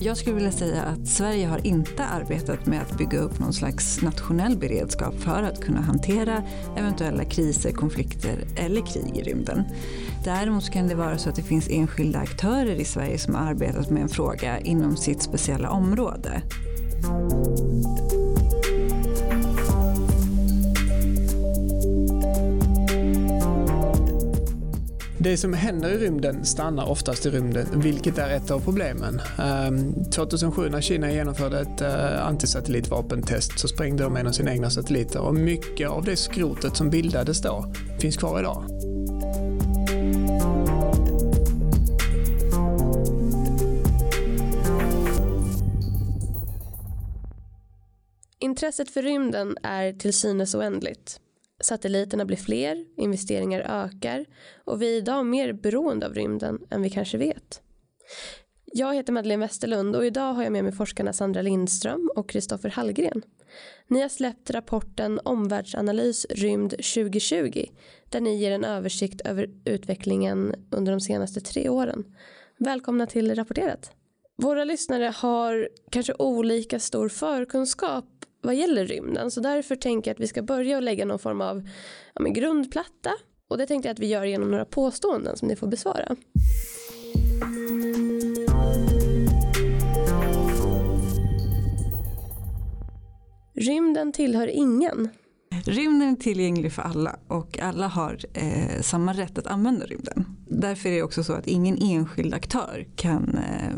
Jag skulle vilja säga att Sverige har inte arbetat med att bygga upp någon slags nationell beredskap för att kunna hantera eventuella kriser, konflikter eller krig i rymden. Däremot kan det vara så att det finns enskilda aktörer i Sverige som har arbetat med en fråga inom sitt speciella område. Det som händer i rymden stannar oftast i rymden, vilket är ett av problemen. Ehm, 2007 när Kina genomförde ett eh, antisatellitvapentest så sprängde de en av sina egna satelliter och mycket av det skrotet som bildades då finns kvar idag. Intresset för rymden är till synes oändligt. Satelliterna blir fler, investeringar ökar och vi är idag mer beroende av rymden än vi kanske vet. Jag heter Madeleine Westerlund och idag har jag med mig forskarna Sandra Lindström och Kristoffer Hallgren. Ni har släppt rapporten Omvärldsanalys rymd 2020 där ni ger en översikt över utvecklingen under de senaste tre åren. Välkomna till Rapporterat. Våra lyssnare har kanske olika stor förkunskap vad gäller rymden så därför tänker jag att vi ska börja och lägga någon form av ja, grundplatta och det tänkte jag att vi gör genom några påståenden som ni får besvara. Rymden tillhör ingen. Rymden är tillgänglig för alla och alla har eh, samma rätt att använda rymden. Därför är det också så att ingen enskild aktör kan eh,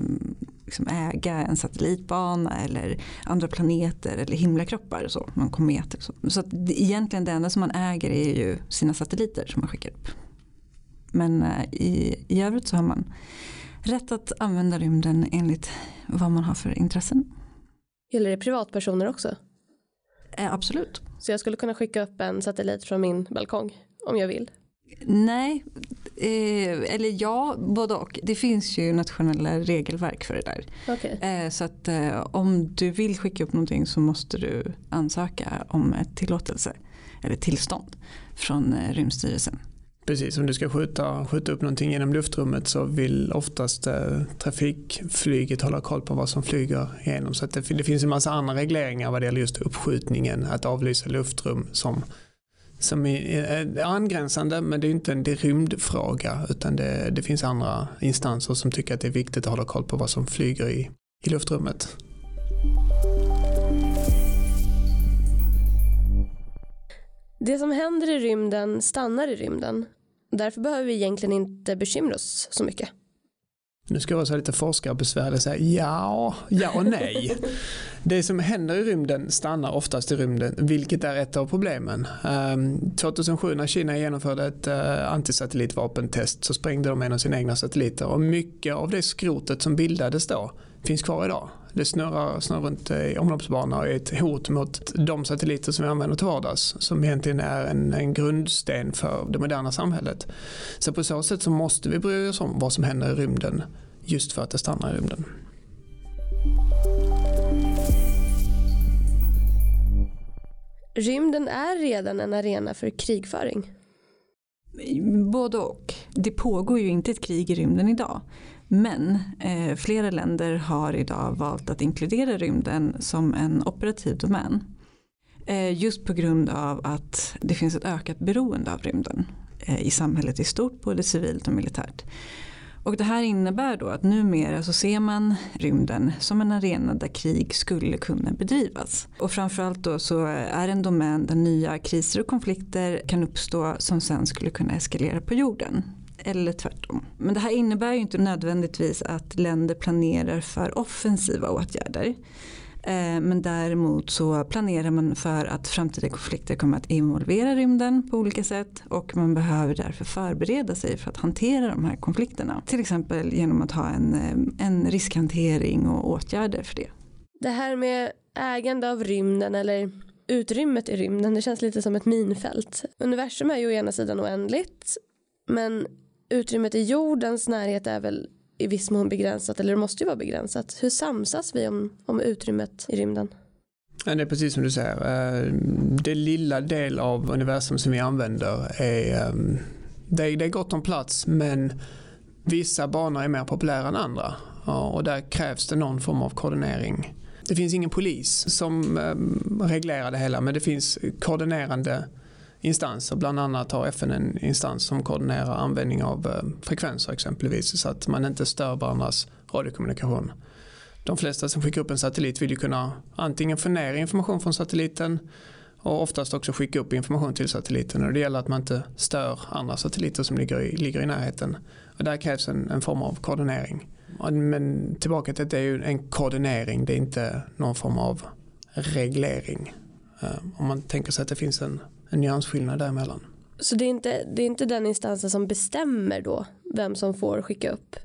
liksom äga en satellitbana eller andra planeter eller himlakroppar så, någon komet. Så så att egentligen det enda som man äger är ju sina satelliter som man skickar upp. Men eh, i, i övrigt så har man rätt att använda rymden enligt vad man har för intressen. Gäller det privatpersoner också? Eh, absolut. Så jag skulle kunna skicka upp en satellit från min balkong om jag vill? Nej, eh, eller ja, både och. Det finns ju nationella regelverk för det där. Okay. Eh, så att eh, om du vill skicka upp någonting så måste du ansöka om ett tillåtelse eller tillstånd från eh, Rymdstyrelsen. Precis, om du ska skjuta, skjuta upp någonting genom luftrummet så vill oftast eh, trafikflyget hålla koll på vad som flyger igenom. Så det, det, finns en massa andra regleringar vad det gäller just uppskjutningen, att avlysa luftrum som som är angränsande men det är inte en rymdfråga utan det, det finns andra instanser som tycker att det är viktigt att hålla koll på vad som flyger i, i luftrummet. Det som händer i rymden stannar i rymden. Därför behöver vi egentligen inte bekymra oss så mycket. Nu ska jag vara lite forskarbesvärlig och säga ja, ja och nej. Det som händer i rymden stannar oftast i rymden, vilket är ett av problemen. Ehm, 2007 när Kina genomförde ett eh, antisatellitvapentest så sprängde de en av sina egna satelliter och mycket av det skrotet som bildades då finns kvar idag. Det snurrar, snurrar runt i omloppsbana och är ett hot mot de satelliter som vi använder till vardags som egentligen är en, en grundsten för det moderna samhället. Så på så sätt så måste vi bry oss om vad som händer i rymden just för att det stannar i rymden. Rymden är redan en arena för krigföring. Både och. Det pågår ju inte ett krig i rymden idag. Men eh, flera länder har idag valt att inkludera rymden som en operativ domän. Eh, just på grund av att det finns ett ökat beroende av rymden eh, i samhället i stort, både civilt och militärt. Och det här innebär då att numera så ser man rymden som en arena där krig skulle kunna bedrivas. Och framförallt då så är det en domän där nya kriser och konflikter kan uppstå som sen skulle kunna eskalera på jorden eller tvärtom. Men det här innebär ju inte nödvändigtvis att länder planerar för offensiva åtgärder. Eh, men däremot så planerar man för att framtida konflikter kommer att involvera rymden på olika sätt och man behöver därför förbereda sig för att hantera de här konflikterna. Till exempel genom att ha en, eh, en riskhantering och åtgärder för det. Det här med ägande av rymden eller utrymmet i rymden det känns lite som ett minfält. Universum är ju å ena sidan oändligt men utrymmet i jordens närhet är väl i viss mån begränsat eller det måste ju vara begränsat. Hur samsas vi om, om utrymmet i rymden? Det är precis som du säger. Eh, det lilla del av universum som vi använder är, ehm, det är gott om plats men vissa banor är mer populära än andra och där krävs det någon form av koordinering. Det finns ingen polis som ehm, reglerar det hela men det finns koordinerande instanser. Bland annat har FN en instans som koordinerar användning av eh, frekvenser exempelvis så att man inte stör varandras radiokommunikation de flesta som skickar upp en satellit vill ju kunna antingen få ner information från satelliten och oftast också skicka upp information till satelliten och det gäller att man inte stör andra satelliter som ligger i, ligger i närheten. Och där krävs en, en form av koordinering. Men tillbaka till att det är ju en koordinering, det är inte någon form av reglering. Eh, om man tänker sig att det finns en, en nyansskillnad däremellan. Så det är, inte, det är inte den instansen som bestämmer då vem som får skicka upp?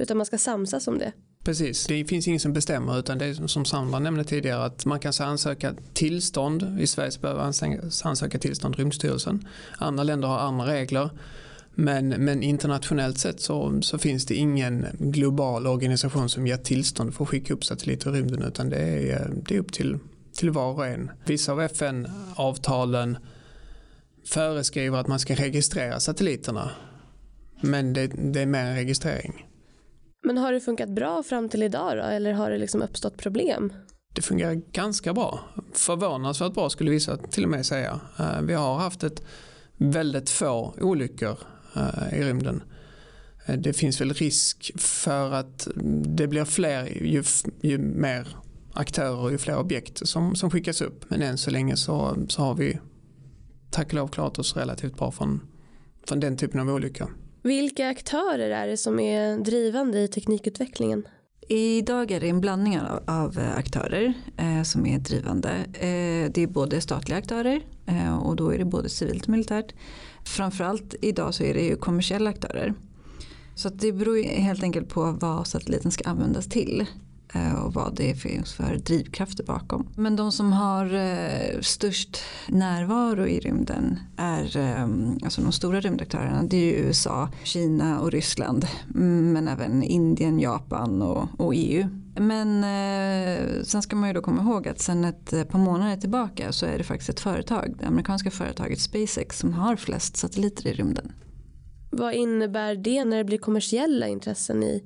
Utan man ska samsas om det? Precis, det finns ingen som bestämmer utan det är som Sandra nämnde tidigare att man kan ansöka tillstånd. I Sverige behöver ansöka tillstånd Rymdstyrelsen. Andra länder har andra regler. Men, men internationellt sett så, så, finns det ingen global organisation som ger tillstånd för att skicka upp satelliter i rymden utan det är, det är upp till, till var och en. Vissa av FN-avtalen föreskriver att man ska registrera satelliterna men det, det är mer en registrering. Men har det funkat bra fram till idag då? Eller har det liksom uppstått problem? Det fungerar ganska bra. Förvånansvärt bra skulle vissa till och med säga. Eh, vi har haft ett väldigt få olyckor eh, i rymden. Eh, det finns väl risk för att det blir fler ju, ju mer aktörer och ju fler objekt som, som skickas upp. Men än så länge så, så har vi tack och lov klarat oss relativt bra från, från den typen av olyckor. Vilka aktörer är det som är drivande i teknikutvecklingen? Idag är det en blandning av, av aktörer eh, som är drivande. Eh, det är både statliga aktörer eh, och då är det både civilt och militärt. Framförallt idag så är det ju kommersiella aktörer. Så det beror helt enkelt på vad satelliten ska användas till. Eh, och vad det finns för drivkrafter bakom. Men de som har eh, störst närvaro i rymden är eh, alltså de stora rymdaktörerna. Det är ju USA, Kina och Ryssland. Mm, men även Indien, Japan och, och EU. Men eh, sen ska man ju då komma ihåg att sen ett par månader tillbaka så är det faktiskt ett företag, det amerikanska företaget SpaceX som har flest satelliter i rymden. Vad innebär det när det blir kommersiella intressen i,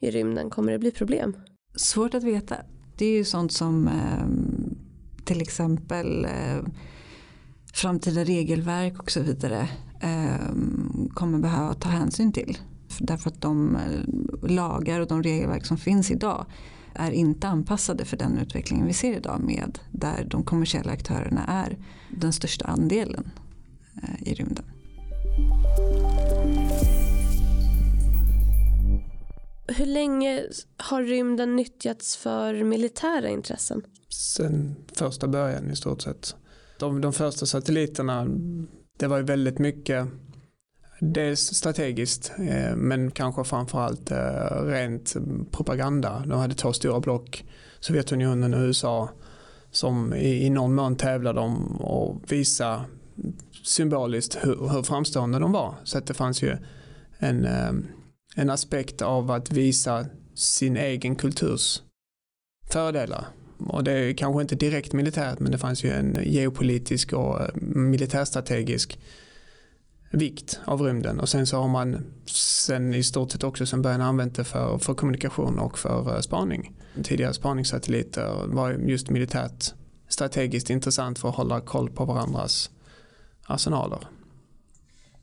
i rymden? Kommer det bli problem? Svårt att veta. Det är ju sånt som eh, till exempel eh, framtida regelverk och så vidare eh, kommer behöva ta hänsyn till. Därför att de eh, lagar och de regelverk som finns idag är inte anpassade för den utvecklingen vi ser idag med där de kommersiella aktörerna är den största andelen eh, i rymden hur länge har rymden nyttjats för militära intressen? Sen första början i stort sett. De, de första satelliterna, det var ju väldigt mycket Dels strategiskt eh, men kanske framförallt eh, rent propaganda. De hade två stora block, Sovjetunionen och USA, som i, någon mån tävlade om att visa symboliskt hur, hur framstående de var. Så att det fanns ju en, eh, en aspekt av att visa sin egen kulturs fördelar. Och det är kanske inte direkt militärt men det fanns ju en geopolitisk och eh, militärstrategisk vikt av rymden och sen så har man sen i stort sett också sen början använt det för, för kommunikation och för eh, spaning. Tidigare spaningssatelliter var just militärt strategiskt intressant för att hålla koll på varandras arsenaler.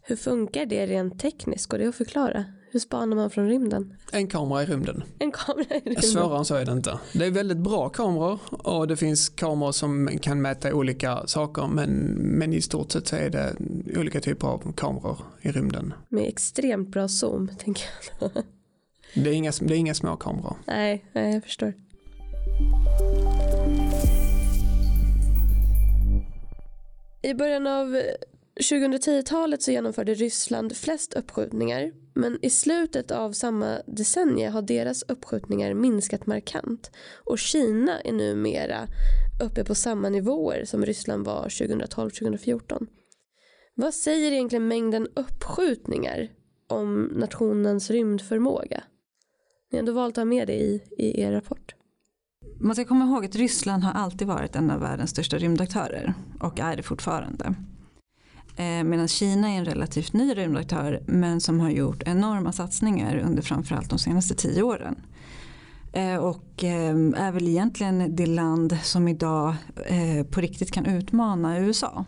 Hur funkar det rent tekniskt? Går det att förklara? Hur spanar man från rymden? En kamera i rymden. En kamera i rymden. Svårare än så är det inte. Det är väldigt bra kameror och det finns kameror som kan mäta olika saker men, men i stort sett så är det olika typer av kameror i rymden. Med extremt bra zoom tänker jag. det, är inga, det är inga små kameror. Nej, nej jag förstår. I början av 2010-talet så genomförde Ryssland flest uppskjutningar men i slutet av samma decennie har deras uppskjutningar minskat markant och Kina är numera uppe på samma nivåer som Ryssland var 2012-2014. Vad säger egentligen mängden uppskjutningar om nationens rymdförmåga? Ni har ändå valt att ha med det i, i er rapport. man ska komma ihåg att Ryssland har alltid varit en av världens största rymdaktörer och är det fortfarande. Eh, Medan Kina är en relativt ny rymdaktör men som har gjort enorma satsningar under framförallt de senaste tio åren. Eh, och eh, är väl egentligen det land som idag eh, på riktigt kan utmana USA.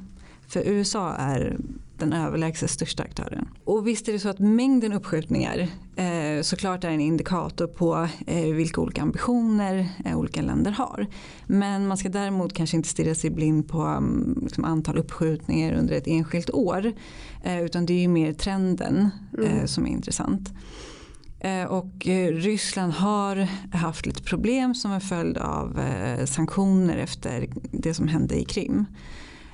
För USA är den överlägset största aktören. Och visst är det så att mängden uppskjutningar eh, såklart är en indikator på eh, vilka olika ambitioner eh, olika länder har. Men man ska däremot kanske inte stirra sig blind på um, liksom antal uppskjutningar under ett enskilt år. Eh, utan det är ju mer trenden eh, mm. som är intressant. Eh, och Ryssland har haft lite problem som en följd av sanktioner efter det som hände i Krim.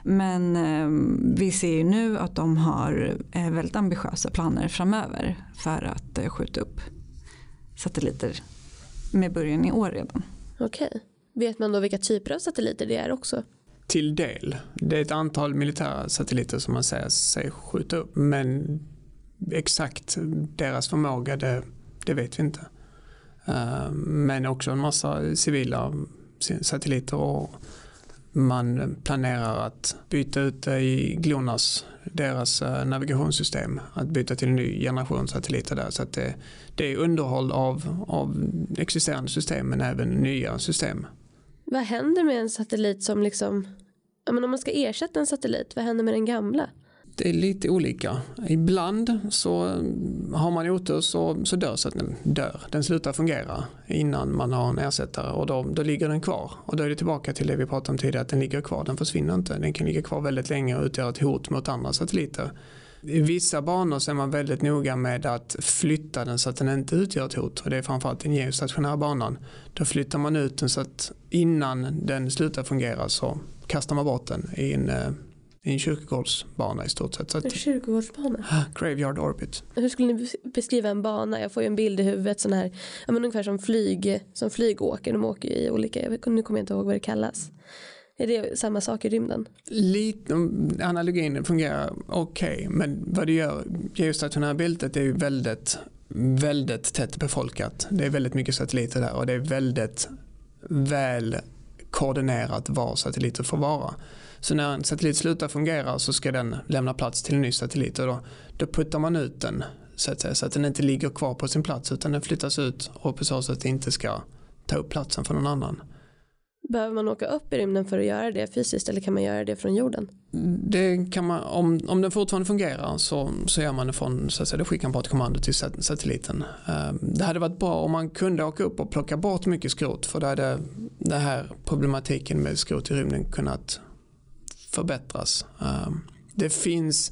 Men eh, vi ser ju nu att de har eh, väldigt ambitiösa planer framöver för att eh, skjuta upp satelliter med början i år redan. Okej. Okay. Vet man då vilka typer av satelliter det är också? Till del. Det är ett antal militära satelliter som man säger sig skjuta upp. Men exakt deras förmåga det, det vet vi inte. Men också en massa civila satelliter och man planerar att byta ut det i GLONASS, deras eh, navigationssystem, att byta till en ny generation satelliter där. Så att det, det är underhåll av, av existerande system men även nya system. Vad händer med en satellit som liksom, om man ska ersätta en satellit, vad händer med den gamla? Det är lite olika. Ibland så har man otur så, så dör så att den dör. Den slutar fungera innan man har en ersättare och då, då ligger den kvar. Och då är det tillbaka till det vi pratade om tidigare att den ligger kvar. Den försvinner inte. Den kan ligga kvar väldigt länge och utgöra ett hot mot andra satelliter. I vissa banor så är man väldigt noga med att flytta den så att den inte utgör ett hot. Och det är framförallt den geostationära banan. Då flyttar man ut den så att innan den slutar fungera så kastar man bort den i en eh, eh, i en kyrkogårdsbana i stort sett. Så en kyrkogårdsbana? Graveyard Orbit. Hur skulle ni beskriva en bana? Jag får ju en bild i huvudet sån här, ja, men ungefär som flyg, som flygåker. De åker i olika, nu kommer jag inte ihåg vad det kallas. Är det samma sak i rymden? Lite, analogin fungerar okej, okay, men vad det gör, geostationära bältet är ju väldigt, väldigt tätt befolkat. Det är väldigt mycket satelliter där och det är väldigt väl koordinerat var satelliter får vara. Så när en satellit slutar fungera så ska den lämna plats till en ny satellit och då, då puttar man ut den så att, säga, så att den inte ligger kvar på sin plats utan den flyttas ut och på så sätt inte ska ta upp platsen för någon annan. Behöver man åka upp i rymden för att göra det fysiskt eller kan man göra det från jorden? Det kan man, om, om den fortfarande fungerar så, så gör man det från, så att säga, då skickar man bara ett kommando till satelliten. Ehm, det hade varit bra om man kunde åka upp och plocka bort mycket skrot för då hade den här problematiken med skrot i rymden kunnat förbättras. Ehm, det finns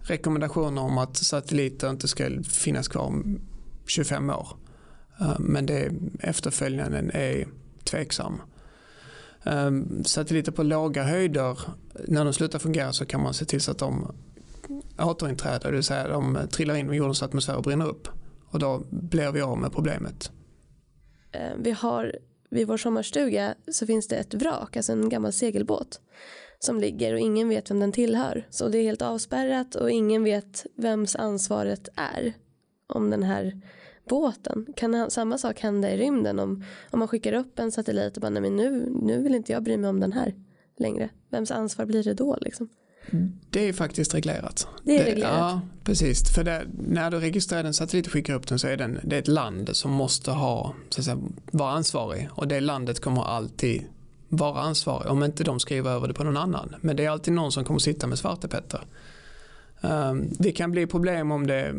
rekommendationer om att satelliter inte ska finnas kvar om 25 år. Ehm, men det efterföljanden är tveksam. Ehm, satelliter på låga höjder, när de slutar fungera så kan man se till så att de återinträder, det vill säga de trillar in i jordens atmosfär och brinner upp. Och då blir vi av med problemet. Vi har vid vår sommarstuga så finns det ett vrak, alltså en gammal segelbåt som ligger och ingen vet vem den tillhör. Så det är helt avspärrat och ingen vet vems ansvaret är om den här båten. Kan samma sak hända i rymden om, om man skickar upp en satellit och bara nej men nu, nu vill inte jag bry mig om den här längre. Vems ansvar blir det då liksom? Det är faktiskt reglerat. Det är reglerat? Det, ja, precis. För det, när du registrerar en satellit och skickar upp den så är den, det är ett land som måste ha, så att säga, vara ansvarig. Och det landet kommer alltid vara ansvarig om inte de skriver över det på någon annan. Men det är alltid någon som kommer sitta med svartepetter. Ehm, det kan bli problem om det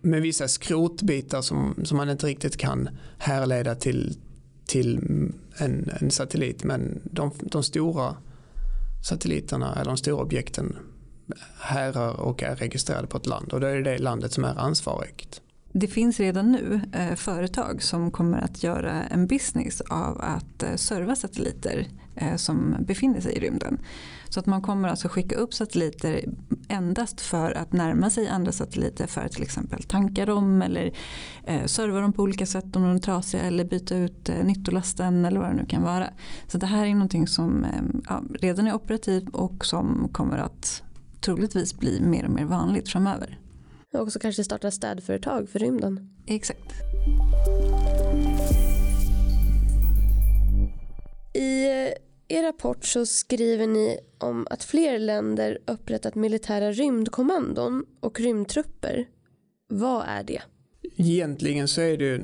med vissa skrotbitar som, som man inte riktigt kan härleda till, till en, en satellit. Men de, de stora satelliterna eller de stora objekten härrör och är registrerade på ett land och då är det det landet som är ansvarigt. Det finns redan nu eh, företag som kommer att göra en business av att eh, serva satelliter eh, som befinner sig i rymden. Så att man kommer alltså skicka upp satelliter endast för att närma sig andra satelliter för att till exempel tanka dem eller eh, serva dem på olika sätt om de är trasiga eller byta ut eh, nyttolasten eller vad det nu kan vara. Så det här är någonting som eh, ja, redan är operativt och som kommer att troligtvis bli mer och mer vanligt framöver. Och också kanske starta städföretag för rymden. Exakt. I er rapport så skriver ni om att fler länder upprättat militära rymdkommandon och rymdtrupper. Vad är det? Egentligen så är det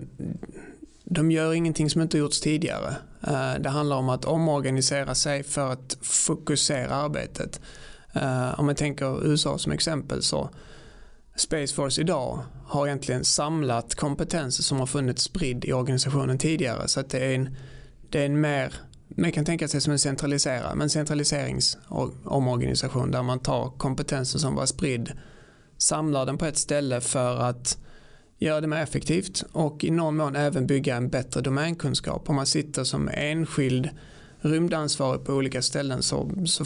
de gör ingenting som inte gjorts tidigare. Eh, det handlar om att omorganisera sig för att fokusera arbetet. Eh, om man tänker USA som exempel så Space Force idag har egentligen samlat kompetenser som har funnits spridd i organisationen tidigare. Så att det är en, det är en mer, man kan tänka sig som en centraliserad, men centraliseringsomorganisation där man tar kompetensen som var spridd, samlar den på ett ställe för att göra det mer effektivt och i någon mån även bygga en bättre domänkunskap. Om man sitter som enskild rymdansvarig på olika ställen så, så,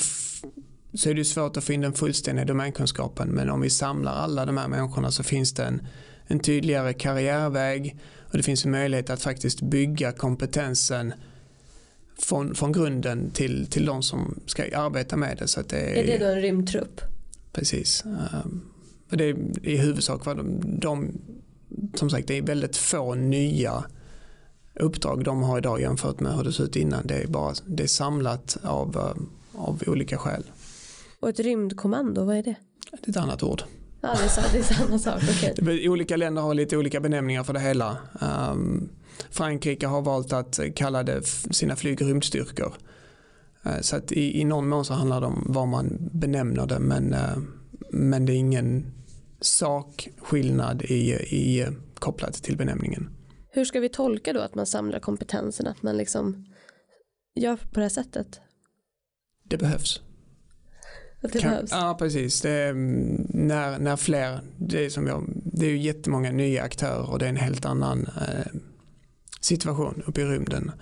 så är det svårt att få in den fullständiga domänkunskapen men om vi samlar alla de här människorna så finns det en, en tydligare karriärväg och det finns en möjlighet att faktiskt bygga kompetensen från, från grunden till, till de som ska arbeta med det. Så att det är, är det då en rymdtrupp? Precis. Um, det är i huvudsak vad de, de som sagt det är väldigt få nya uppdrag de har idag jämfört med hur det såg ut innan. Det är, bara, det är samlat av, eh, av olika skäl. Och ett rymdkommando, vad är det? Det är ett annat ord. Ja, det är, det är samma sak. Okay. olika länder har lite olika benämningar för det hela. Um, Frankrike har valt att kalla det sina flygrymdstyrkor. Uh, så att i, i någon mån så handlar det om vad man benämner det men, uh, men det är ingen sakskillnad i, i, kopplat till benämningen. Hur ska vi tolka då att man samlar kompetensen, att man liksom gör på det här sättet? Det behövs. Att det kan, behövs? Ja, precis. Det är, mm, när, när fler, det är, som jag, det är ju jättemånga nya aktörer och det är en helt annan eh, situation uppe i rymden.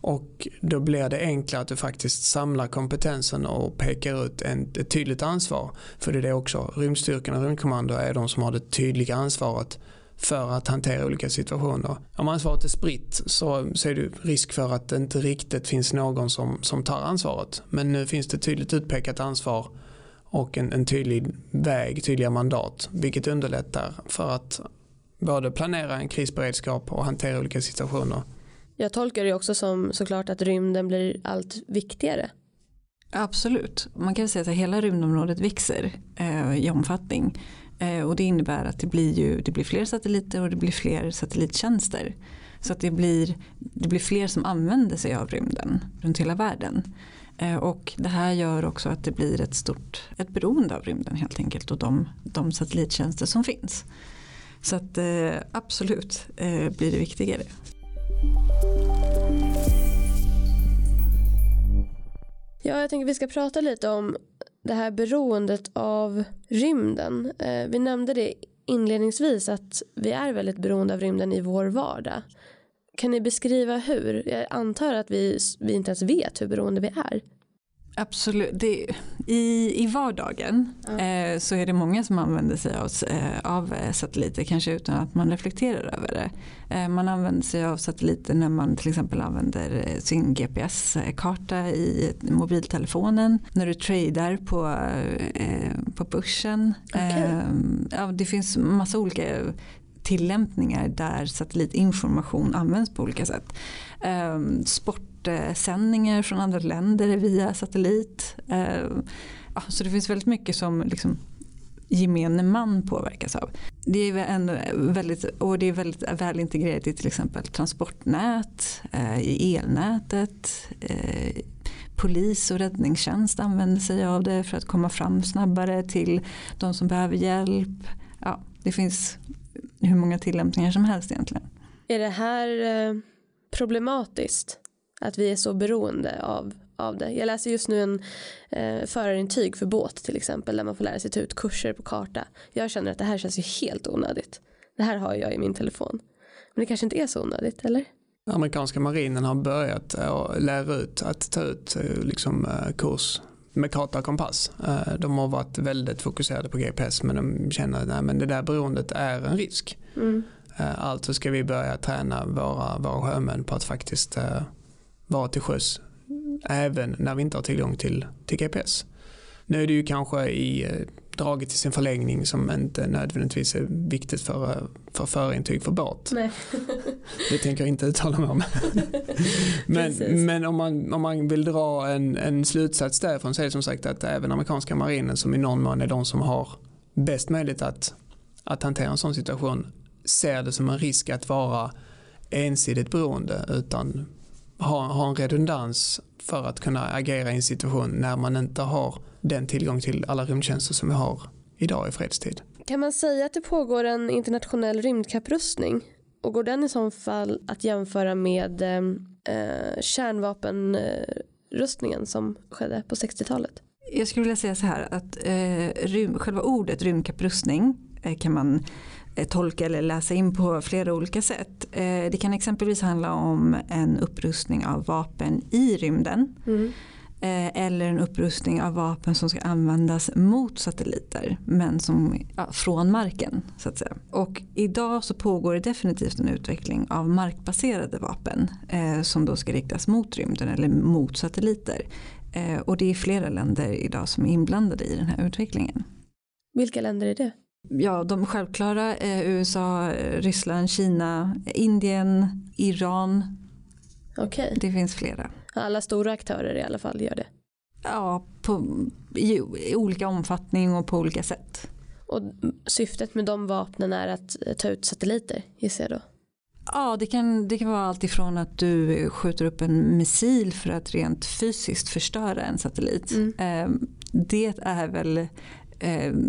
Och då blir det enklare att du faktiskt samlar kompetensen och pekar ut en, ett tydligt ansvar. För det är det också, rymdstyrkan och rymdkommando är de som har det tydliga ansvaret för att hantera olika situationer. Om ansvaret är spritt så, så är det risk för att det inte riktigt finns någon som, som tar ansvaret. Men nu finns det tydligt utpekat ansvar och en, en tydlig väg, tydliga mandat, vilket underlättar för att både planera en krisberedskap och hantera olika situationer jag tolkar det också som såklart att rymden blir allt viktigare. Absolut, man kan säga att hela rymdområdet växer eh, i omfattning. Eh, och det innebär att det blir, ju, det blir fler satelliter och det blir fler satellittjänster. Så att det blir, det blir fler som använder sig av rymden runt hela världen. Eh, och det här gör också att det blir ett stort ett beroende av rymden helt enkelt och de, de satellittjänster som finns. Så att eh, absolut eh, blir det viktigare. Ja, jag tänker vi ska prata lite om det här beroendet av rymden. Vi nämnde det inledningsvis att vi är väldigt beroende av rymden i vår vardag. Kan ni beskriva hur? Jag antar att vi, vi inte ens vet hur beroende vi är. Absolut. Det, i, I vardagen mm. eh, så är det många som använder sig av, eh, av satelliter kanske utan att man reflekterar över det. Eh, man använder sig av satelliter när man till exempel använder eh, sin GPS-karta i mobiltelefonen. När du tradar på, eh, på börsen. Okay. ja, det finns massa olika tillämpningar där satellitinformation används på olika sätt. Ehm, sportsändningar från andra länder via satellit. Ehm, så det finns väldigt mycket som liksom gemene man påverkas av. Det är, en väldigt, och det är väldigt väl integrerat i till exempel transportnät, eh, i elnätet. Eh, polis och räddningstjänst använder sig av det för att komma fram snabbare till de som behöver hjälp. Ja, det finns hur många tillämpningar som helst egentligen. Är det här problematiskt? Att vi är så beroende av, av det. Jag läser just nu en eh, förarintyg för båt till exempel där man får lära sig ta ut kurser på karta. Jag känner att det här känns ju helt onödigt. Det här har jag i min telefon. Men det kanske inte är så onödigt, eller? Amerikanska marinen har börjat att lära ut att ta ut eh, liksom, eh, kurs med karta och kompass. Eh, de har varit väldigt fokuserade på GPS men de känner att det där beroendet är en risk. Mm. Alltså ska vi börja träna våra, våra sjömän på att faktiskt vara till sjöss även när vi inte har tillgång till, till GPS. Nu är det ju kanske i, dragit till sin förlängning som inte nödvändigtvis är viktigt för, för förintyg för båt. Nej. Det tänker jag inte uttala mig om. men men om, man, om man vill dra en, en slutsats därifrån så är det som sagt att även amerikanska marinen som i någon mån är de som har bäst möjlighet att, att hantera en sån situation ser det som en risk att vara ensidigt beroende utan ha, ha en redundans för att kunna agera i en situation när man inte har den tillgång till alla rymdtjänster som vi har idag i fredstid. Kan man säga att det pågår en internationell rymdkapprustning? Och går den i så fall att jämföra med eh, kärnvapenrustningen som skedde på 60-talet? Jag skulle vilja säga så här att eh, rym, själva ordet rymdkapprustning eh, kan man eh, tolka eller läsa in på flera olika sätt. Eh, det kan exempelvis handla om en upprustning av vapen i rymden. Mm. Eh, eller en upprustning av vapen som ska användas mot satelliter men som, ja, från marken. Så att säga. Och idag så pågår det definitivt en utveckling av markbaserade vapen eh, som då ska riktas mot rymden eller mot satelliter. Eh, och det är flera länder idag som är inblandade i den här utvecklingen. Vilka länder är det? Ja, de självklara är USA, Ryssland, Kina, Indien, Iran. Okay. Det finns flera. Alla stora aktörer i alla fall gör det. Ja, på, i, i olika omfattning och på olika sätt. Och syftet med de vapnen är att ta ut satelliter gissar jag då? Ja, det kan, det kan vara allt ifrån att du skjuter upp en missil för att rent fysiskt förstöra en satellit. Mm. Ehm, det är väl Eh,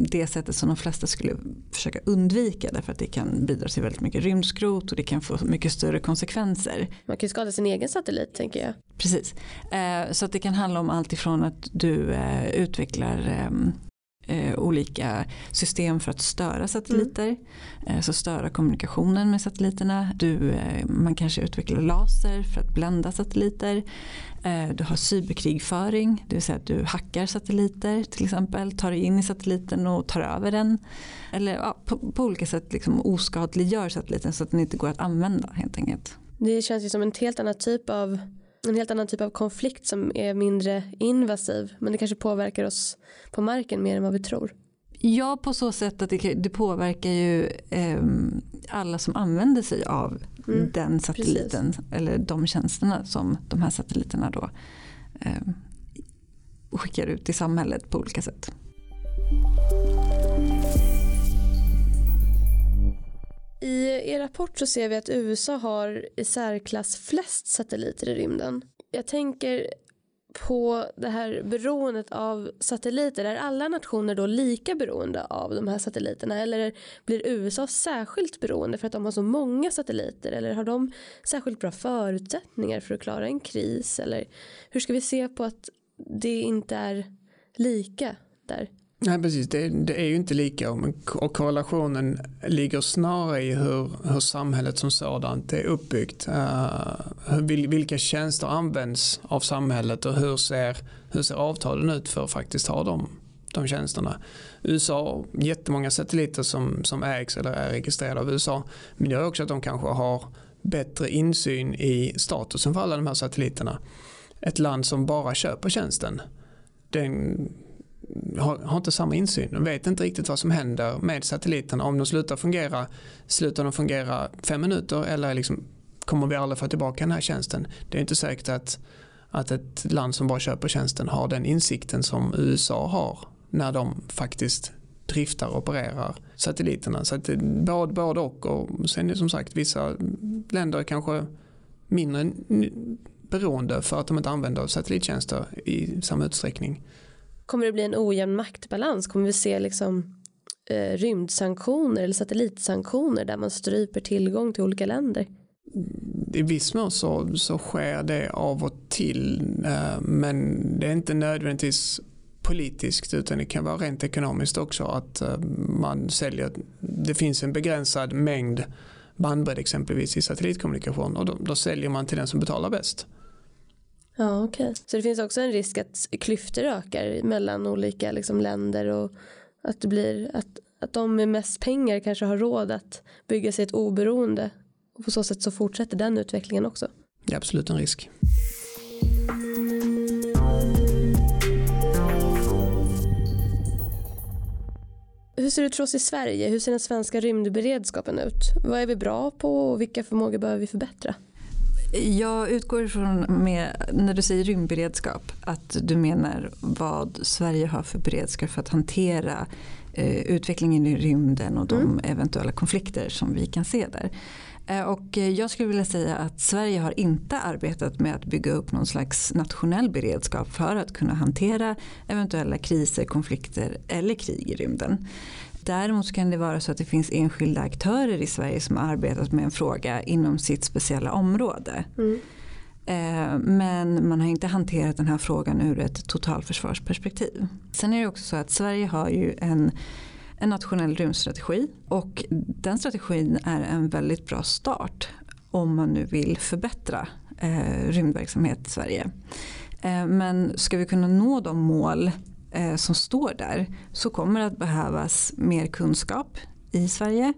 det sättet som de flesta skulle försöka undvika därför att det kan bidra till väldigt mycket rymdskrot och det kan få mycket större konsekvenser. Man kan ju skada sin egen satellit tänker jag. Precis, eh, så att det kan handla om allt ifrån att du eh, utvecklar ehm, eh, olika system för att störa satelliter. Mm. Eh, så störa kommunikationen med satelliterna. Du, eh, man kanske utvecklar laser för att blända satelliter. Eh, du har cyberkrigföring, det vill säga att du hackar satelliter till exempel. Tar dig in i satelliten och tar över den. Eller ja, på, på, olika sätt liksom oskadliggör satelliten så att den inte går att använda helt enkelt. Det känns ju som en helt annan typ av en helt annan typ av konflikt som är mindre invasiv men det kanske påverkar oss på marken mer än vad vi tror. Ja på så sätt att det, det påverkar ju eh, alla som använder sig av mm, den satelliten precis. eller de tjänsterna som de här satelliterna då eh, skickar ut i samhället på olika sätt. I er rapport så ser vi att USA har i särklass flest satelliter i rymden. Jag tänker på det här beroendet av satelliter. Är alla nationer då lika beroende av de här satelliterna eller blir USA särskilt beroende för att de har så många satelliter eller har de särskilt bra förutsättningar för att klara en kris eller hur ska vi se på att det inte är lika där? Nej precis, det, det, är ju inte lika och korrelationen ligger snarare i hur, hur samhället som sådant är uppbyggt. Uh, vilka tjänster används av samhället och hur ser, hur ser avtalen ut för att faktiskt ha de, de tjänsterna. USA har jättemånga satelliter som, som ägs eller är registrerade av USA. Men det gör också att de kanske har bättre insyn i statusen för alla de här satelliterna. Ett land som bara köper tjänsten den har, har, inte samma insyn. De vet inte riktigt vad som händer med satelliterna. Om de slutar fungera, slutar de fungera fem minuter eller liksom, kommer vi aldrig få tillbaka den här tjänsten? Det är inte säkert att, att ett land som bara köper tjänsten har den insikten som USA har när de faktiskt driftar och opererar satelliterna. Så att både, både och. Och sen är som sagt vissa länder kanske mindre beroende för att de inte använder satellittjänster i samma utsträckning. Kommer det bli en ojämn maktbalans? Kommer vi se liksom eh, rymdsanktioner eller satellitsanktioner där man stryper tillgång till olika länder? I viss mån så, så sker det av och till eh, men det är inte nödvändigtvis politiskt utan det kan vara rent ekonomiskt också att eh, man säljer, det finns en begränsad mängd bandbredd exempelvis i satellitkommunikation och då, då säljer man till den som betalar bäst. Ja. Okay. Så det finns också en risk att klyftor ökar mellan olika liksom, länder och att det blir att, att de med mest pengar kanske har råd att bygga sig ett oberoende och på så sätt så fortsätter den utvecklingen också. Det är absolut en risk. Hur ser det ut för oss i Sverige? Hur ser den svenska rymdberedskapen ut? Vad är vi bra på och vilka förmågor behöver vi förbättra? Jag utgår ifrån med, när du säger rymdberedskap att du menar vad Sverige har för beredskap för att hantera eh, utvecklingen i rymden och de mm. eventuella konflikter som vi kan se där. Eh, och jag skulle vilja säga att Sverige har inte arbetat med att bygga upp någon slags nationell beredskap för att kunna hantera eventuella kriser, konflikter eller krig i rymden. Däremot kan det vara så att det finns enskilda aktörer i Sverige som har arbetat med en fråga inom sitt speciella område. Mm. Eh, men man har inte hanterat den här frågan ur ett totalförsvarsperspektiv. Sen är det också så att Sverige har ju en, en nationell rymdstrategi och den strategin är en väldigt bra start om man nu vill förbättra eh, rymdverksamhet i Sverige. Eh, men ska vi kunna nå de mål eh, som står där så kommer det att behövas mer kunskap i Sverige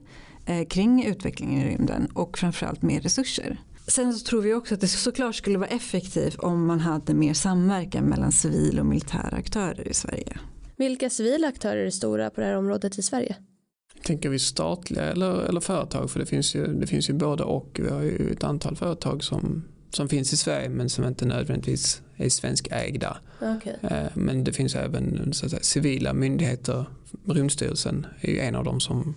eh, kring utvecklingen i rymden och framförallt mer resurser. Sen så tror vi också att det såklart skulle vara effektivt om man hade mer samverkan mellan civil och militära aktörer i Sverige. Vilka civila aktörer är stora på det här området i Sverige? Tänker vi statliga eller, eller företag? För det finns, ju, det finns ju både och. Vi har ju ett antal företag som som finns i Sverige men som inte nödvändigtvis är svenskägda. Okay. Eh, men det finns även så att säga, civila myndigheter. Rymdstyrelsen är ju en av dem som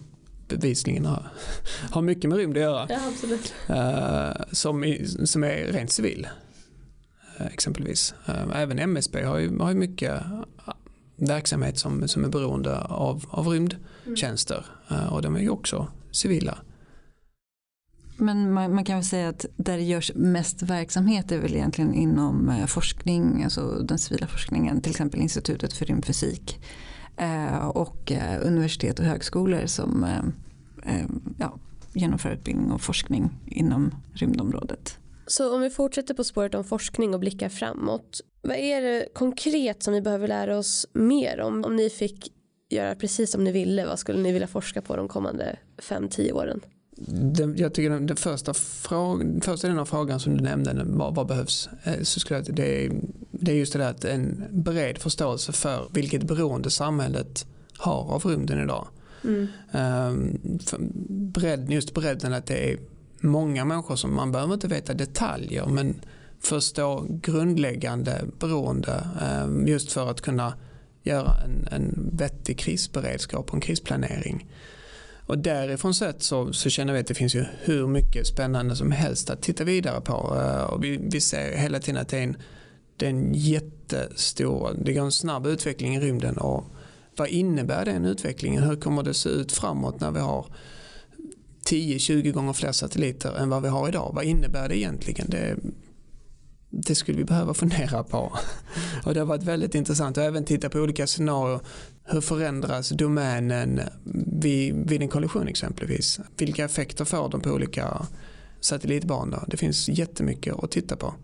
bevisligen har, har mycket med rymd att göra. Ja, absolut. Eh, som, som är rent civil. Eh, exempelvis. Även MSB har ju, har ju mycket verksamhet som, som är beroende av, av rymdtjänster. Mm. Och de är ju också civila. Men man, man, kan väl säga att där det görs mest verksamhet är väl egentligen inom eh, forskning, alltså den civila forskningen, till exempel Institutet för rymdfysik eh, och eh, universitet och högskolor som eh, ja, genomför utbildning och forskning inom rymdområdet. Så om vi fortsätter på spåret om forskning och blickar framåt. Vad är det konkret som vi behöver lära oss mer om? Om ni fick göra precis som ni ville, vad skulle ni vilja forska på de kommande 5-10 åren? Den, jag tycker den, den första, fråga, första delen av frågan som du nämnde, vad, vad behövs? Eh, så skulle jag, det, det är just det där att en bred förståelse för vilket beroende samhället har av rymden idag. Mm. Um, just bredden att det är många människor som man behöver inte veta detaljer men förstå grundläggande beroende um, just för att kunna göra en, en vettig krisberedskap och en krisplanering. Och därifrån sett så, så känner vi att det finns ju hur mycket spännande som helst att titta vidare på. Eh, och vi, vi ser hela tiden att det är en, det är en jättestor, det går en snabb utveckling i rymden. Och vad innebär den utvecklingen? Hur kommer det se ut framåt när vi har 10-20 gånger fler satelliter än vad vi har idag? Vad innebär det egentligen? Det, det skulle vi behöva fundera på. Och det har varit väldigt intressant att även titta på olika scenarier. Hur förändras domänen vid, vid en kollision exempelvis? Vilka effekter får de på olika satellitbanor? Det finns jättemycket att titta på.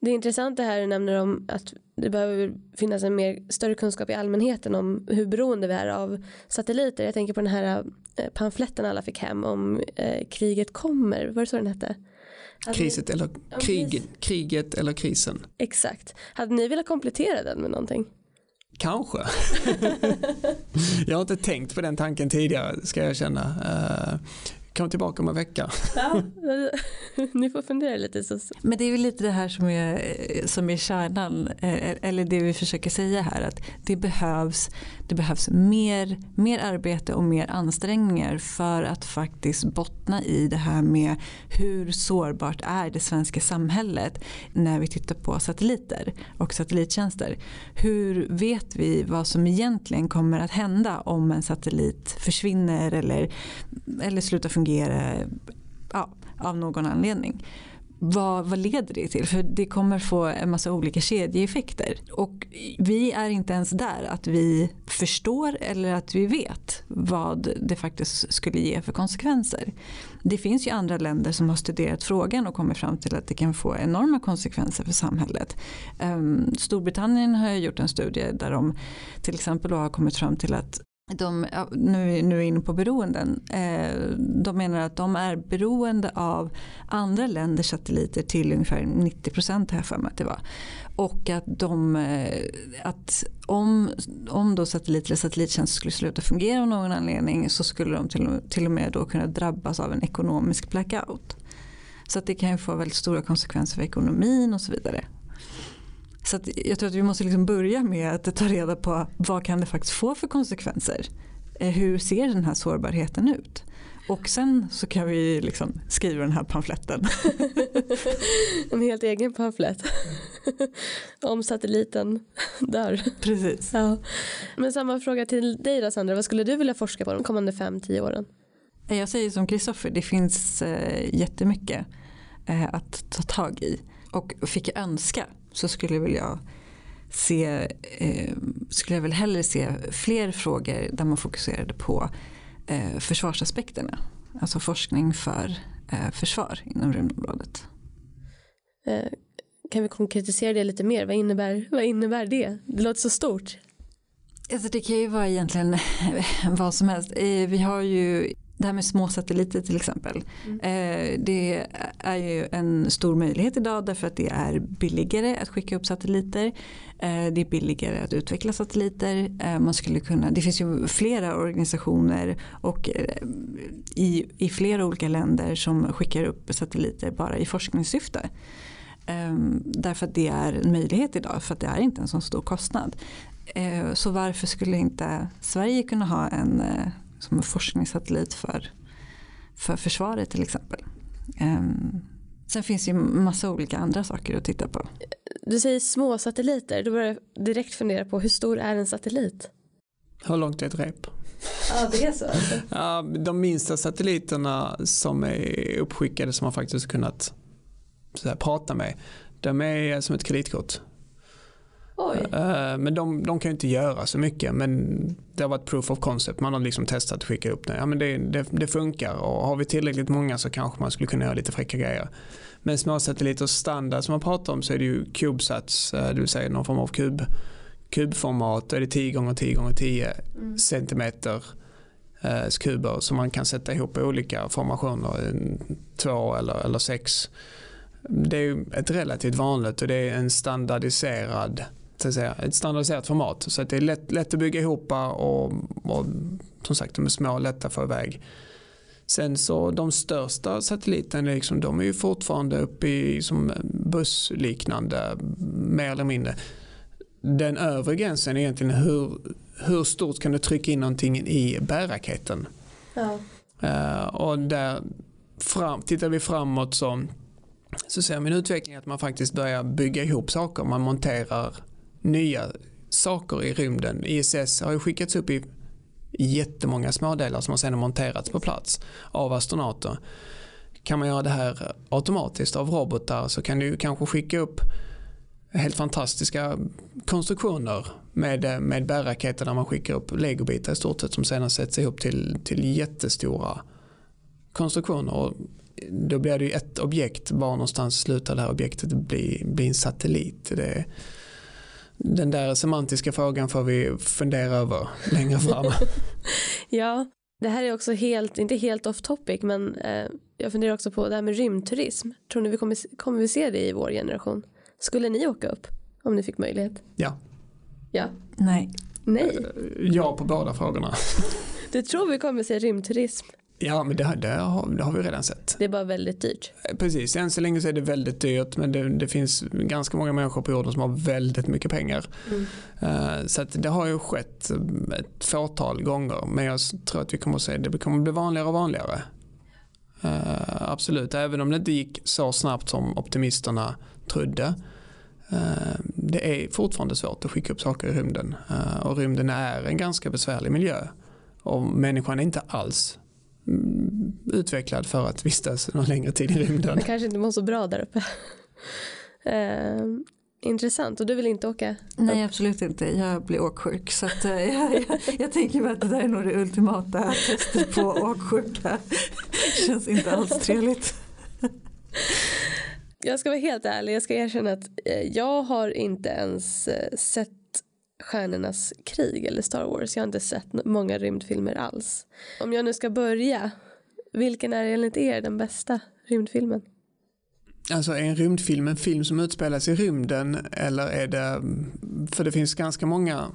Det är intressant det här du nämner om att det behöver finnas en mer större kunskap i allmänheten om hur beroende vi är av satelliter. Jag tänker på den här eh, pamfletten alla fick hem om eh, kriget kommer. Var det så den hette? Kriset eller kriget, kriget eller krisen. Exakt. Hade ni velat komplettera den med någonting? Kanske. jag har inte tänkt på den tanken tidigare ska jag känna. Uh, kom tillbaka om en vecka. Ja, ni får fundera lite. Så. Men det är ju lite det här som är, som är kärnan, eh, eller det vi försöker säga här, att det behövs, det behövs mer, mer arbete och mer ansträngningar för att faktiskt bottna i det här med hur sårbart är det svenska samhället när vi tittar på satelliter och satellittjänster. Hur vet vi vad som egentligen kommer att hända om en satellit försvinner eller, eller slutar fungera ja, av någon anledning. Vad, vad, leder det till? För det kommer få en massa olika kedjeeffekter. Och vi är inte ens där att vi förstår eller att vi vet vad det faktiskt skulle ge för konsekvenser. Det finns ju andra länder som har studerat frågan och kommit fram till att det kan få enorma konsekvenser för samhället. Ehm, Storbritannien har gjort en studie där de till exempel har kommit fram till att de, nu, nu är inne på beroenden, eh, de menar att de är beroende av andra länders satelliter till ungefär 90 procent här för mig att det var. Och att, de, eh, att om, om då satellit eller satellittjänster skulle sluta fungera av någon anledning så skulle de till, till och med då kunna drabbas av en ekonomisk blackout. Så att det kan ju få väldigt stora konsekvenser för ekonomin och så vidare. Så jag tror att vi måste liksom börja med att ta reda på vad kan det faktiskt få för konsekvenser. Eh, hur ser den här sårbarheten ut? Och sen så kan vi liksom skriva den här pamfletten. en helt egen pamflett. Om satelliten dör. Precis. Ja. Men samma fråga till dig då Sandra. Vad skulle du vilja forska på de kommande 5-10 åren? Eh, jag säger som Kristoffer, det finns eh, jättemycket att ta tag i. Och fick jag önska så skulle väl jag se, eh, skulle jag väl hellre se fler frågor där man fokuserade på eh, försvarsaspekterna. Alltså forskning för eh, försvar inom rymdområdet. Eh, kan vi konkretisera det lite mer? Vad innebär, vad innebär det? Det låter så stort. Alltså det kan ju vara egentligen vad som helst. Eh, vi har ju det här med små satelliter till exempel. Mm. Eh, det är ju en stor möjlighet idag därför att det är billigare att skicka upp satelliter. Eh, det är billigare att utveckla satelliter. Eh, man skulle kunna, det finns ju flera organisationer och i, i flera olika länder som skickar upp satelliter bara i forskningssyfte. Därför att det är en möjlighet idag för att det är inte en så stor kostnad. Så varför skulle inte Sverige kunna ha en som en forskningssatellit för, för försvaret till exempel. Um, sen finns det ju massa olika andra saker att titta på. Du säger små satelliter, då börjar jag direkt fundera på hur stor är en satellit? Hur långt är ett rep? Ja, det är så. Alltså. Ja, de minsta satelliterna som är uppskickade som man faktiskt kunnat så här, prata med, de är som ett kreditkort. Oj. Eh, men de, de kan ju inte göra så mycket. Men det har varit proof of concept. Man har liksom testat att skicka upp det. Ja, men det, det, det funkar och har vi tillräckligt många så kanske man skulle kunna göra lite fräcka grejer. Men småsatelliter standard som man pratar om så är det ju CubeSats, eh, det vill säga någon form av kub, kubformat. Då är det 10 gånger 10 gånger 10 mm. centimeter eh, kuber som man kan sätta ihop i olika formationer, två eller, eller sex. Det är ett relativt vanligt och det är en standardiserad så att säga, ett standardiserat format. Så att det är lätt, lätt att bygga ihop och, och som sagt de är små och lätta att få iväg. Sen så de största satelliterna liksom, de är ju fortfarande uppe i som bussliknande mer eller mindre. Den övre gränsen är egentligen hur, hur stort kan du trycka in någonting i bärraketen. Ja. Uh, och där fram, tittar vi framåt så, så ser min utveckling att man faktiskt börjar bygga ihop saker. Man monterar nya saker i rymden. ISS har ju skickats upp i jättemånga smådelar som har sedan monterats på plats av astronauter. Kan man göra det här automatiskt av robotar så kan du kanske skicka upp helt fantastiska konstruktioner med, med bärraketer där man skickar upp legobitar i stort sett som sedan sätts ihop till, till jättestora konstruktioner. Och då blir det ju ett objekt, var någonstans slutar det här objektet bli, bli en satellit. Det, den där semantiska frågan får vi fundera över längre fram. ja, det här är också helt, inte helt off topic, men eh, jag funderar också på det här med rymdturism. Tror ni vi kommer, kommer vi se det i vår generation? Skulle ni åka upp om ni fick möjlighet? Ja. Ja. Nej. Nej. Ja på båda frågorna. Du tror vi kommer se rymdturism? Ja, men det, det, har, det har vi redan sett. Det är bara väldigt dyrt. Eh, precis, än så länge så är det väldigt dyrt men det, det finns ganska många människor på jorden som har väldigt mycket pengar. Mm. Uh, så det har ju skett ett fåtal gånger men jag tror att vi kommer att se det kommer att bli vanligare och vanligare. Absolut, även om det inte gick så snabbt som optimisterna trodde. Det är fortfarande svårt att skicka upp saker i rymden och rymden är en ganska besvärlig miljö. Och människan är inte alls utvecklad för att vistas någon längre tid i rymden. Man kanske inte mår så bra där uppe. uh, intressant och du vill inte åka? Nej absolut inte, jag blir åksjuk. Så att, uh, jag, jag, jag, tänker att det där är nog det ultimata testet på åksjuka. Känns inte alls trevligt. jag ska vara helt ärlig, jag ska erkänna att eh, jag har inte ens sett Stjärnornas krig eller Star Wars. Jag har inte sett många rymdfilmer alls. Om jag nu ska börja, vilken är enligt er den bästa rymdfilmen? Alltså är en rymdfilm en film som utspelas i rymden eller är det, för det finns ganska många,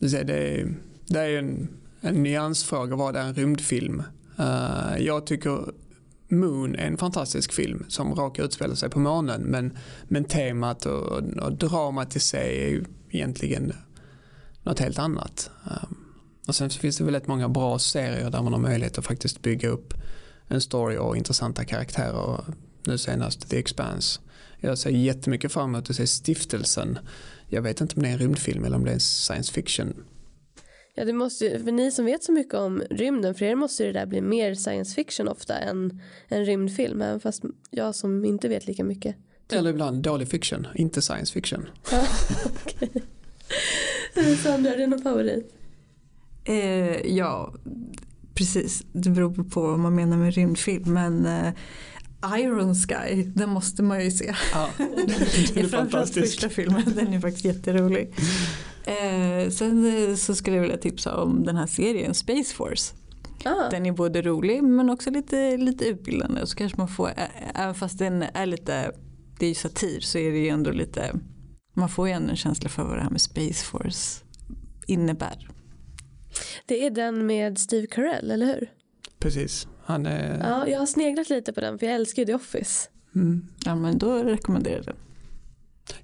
det är, det är en, en nyansfråga vad är en rymdfilm. Uh, jag tycker Moon är en fantastisk film som råkar utspela sig på månen men, men temat och, och dramat i sig är ju egentligen något helt annat. Ehm, och sen så finns det väldigt många bra serier där man har möjlighet att faktiskt bygga upp en story och intressanta karaktärer. Nu senast The Expanse. Jag ser jättemycket fram emot att se Stiftelsen. Jag vet inte om det är en rymdfilm eller om det är en science fiction Ja, det måste för ni som vet så mycket om rymden, för er måste det där bli mer science fiction ofta än en rymdfilm, även fast jag som inte vet lika mycket. Eller ibland dålig fiction, inte science fiction. Okej. Sandra, är det någon favorit? Eh, ja, precis. Det beror på vad man menar med rymdfilm. Men eh, Iron Sky, den måste man ju se. Ja, det är fantastisk. första filmen, den är faktiskt jätterolig. Eh, sen eh, så skulle jag vilja tipsa om den här serien Space Force. Ah. Den är både rolig men också lite, lite utbildande. Så kanske man får, även fast den är lite, det är ju satir så är det ju ändå lite, man får ju ändå en känsla för vad det här med Space Force innebär. Det är den med Steve Carell, eller hur? Precis. Han är... Ja, jag har sneglat lite på den för jag älskar ju The Office. Mm. Ja men då rekommenderar jag den.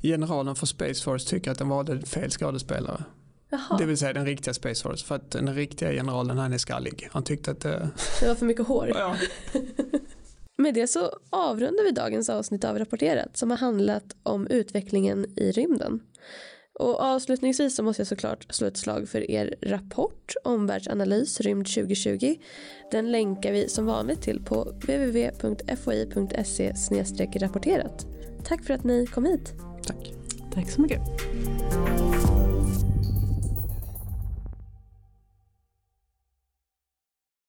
Generalen för Space Force tycker att den valde fel skådespelare. Jaha. Det vill säga den riktiga Space Force. För att den riktiga generalen han är skallig. Han tyckte att det... Det var för mycket hår. Ja. Med det så avrundar vi dagens avsnitt av Rapporterat som har handlat om utvecklingen i rymden. Och avslutningsvis så måste jag såklart slå ett slag för er rapport Omvärldsanalys rymd 2020. Den länkar vi som vanligt till på www.foi.se rapporterat. Tack för att ni kom hit. Tack. Tack så mycket.